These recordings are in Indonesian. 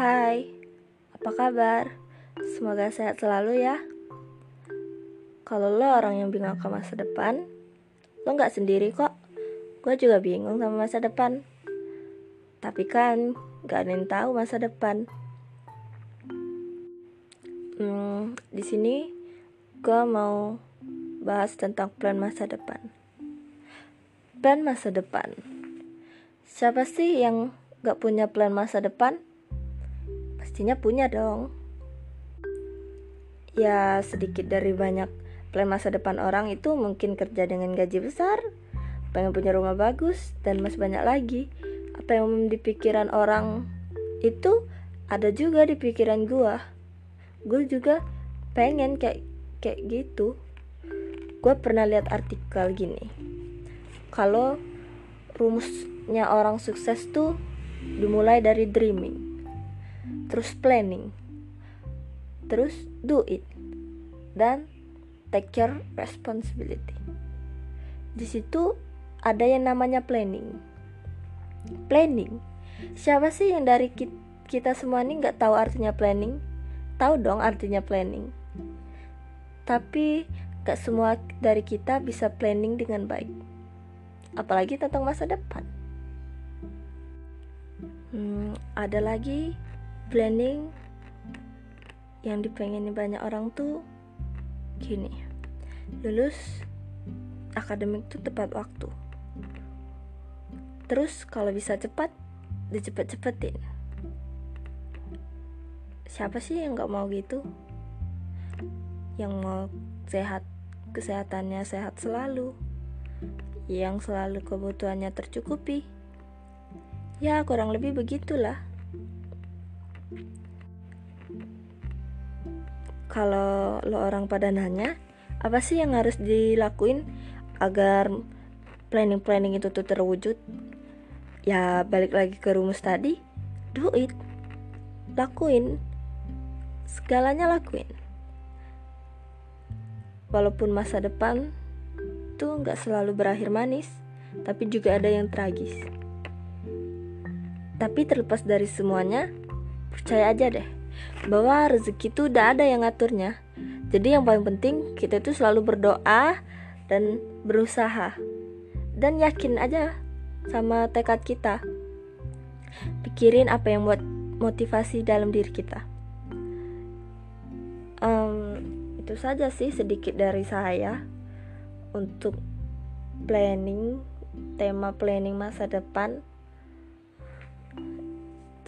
Hai, apa kabar? Semoga sehat selalu ya. Kalau lo orang yang bingung ke masa depan, lo gak sendiri kok. Gue juga bingung sama masa depan. Tapi kan gak ada yang tahu masa depan. Hmm, di sini gue mau bahas tentang plan masa depan. Plan masa depan. Siapa sih yang gak punya plan masa depan? Pastinya punya dong. Ya sedikit dari banyak plan masa depan orang itu mungkin kerja dengan gaji besar, pengen punya rumah bagus, dan masih banyak lagi. Apa yang di pikiran orang itu ada juga di pikiran gua. Gue juga pengen kayak kayak gitu. Gue pernah lihat artikel gini. Kalau rumusnya orang sukses tuh dimulai dari dreaming terus planning. Terus do it. Dan take care responsibility. Di situ ada yang namanya planning. Planning. Siapa sih yang dari kita semua ini nggak tahu artinya planning? Tahu dong artinya planning. Tapi gak semua dari kita bisa planning dengan baik. Apalagi tentang masa depan. Hmm, ada lagi planning yang dipengini banyak orang tuh gini. Lulus akademik tuh tepat waktu. Terus kalau bisa cepat dicepet-cepetin. Siapa sih yang nggak mau gitu? Yang mau sehat kesehatannya sehat selalu. Yang selalu kebutuhannya tercukupi. Ya, kurang lebih begitulah. Kalau lo orang pada nanya, apa sih yang harus dilakuin agar planning-planning itu tuh terwujud? Ya, balik lagi ke rumus tadi, do it. Lakuin. Segalanya lakuin. Walaupun masa depan tuh nggak selalu berakhir manis, tapi juga ada yang tragis. Tapi terlepas dari semuanya, percaya aja deh bahwa rezeki itu udah ada yang ngaturnya. Jadi yang paling penting kita itu selalu berdoa dan berusaha. Dan yakin aja sama tekad kita. Pikirin apa yang buat motivasi dalam diri kita. Um, itu saja sih sedikit dari saya untuk planning tema planning masa depan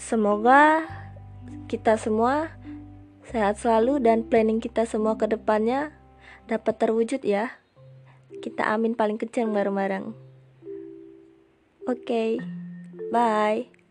Semoga kita semua sehat selalu dan planning kita semua ke depannya dapat terwujud ya. Kita amin paling kecil bareng-bareng. Oke, okay, bye.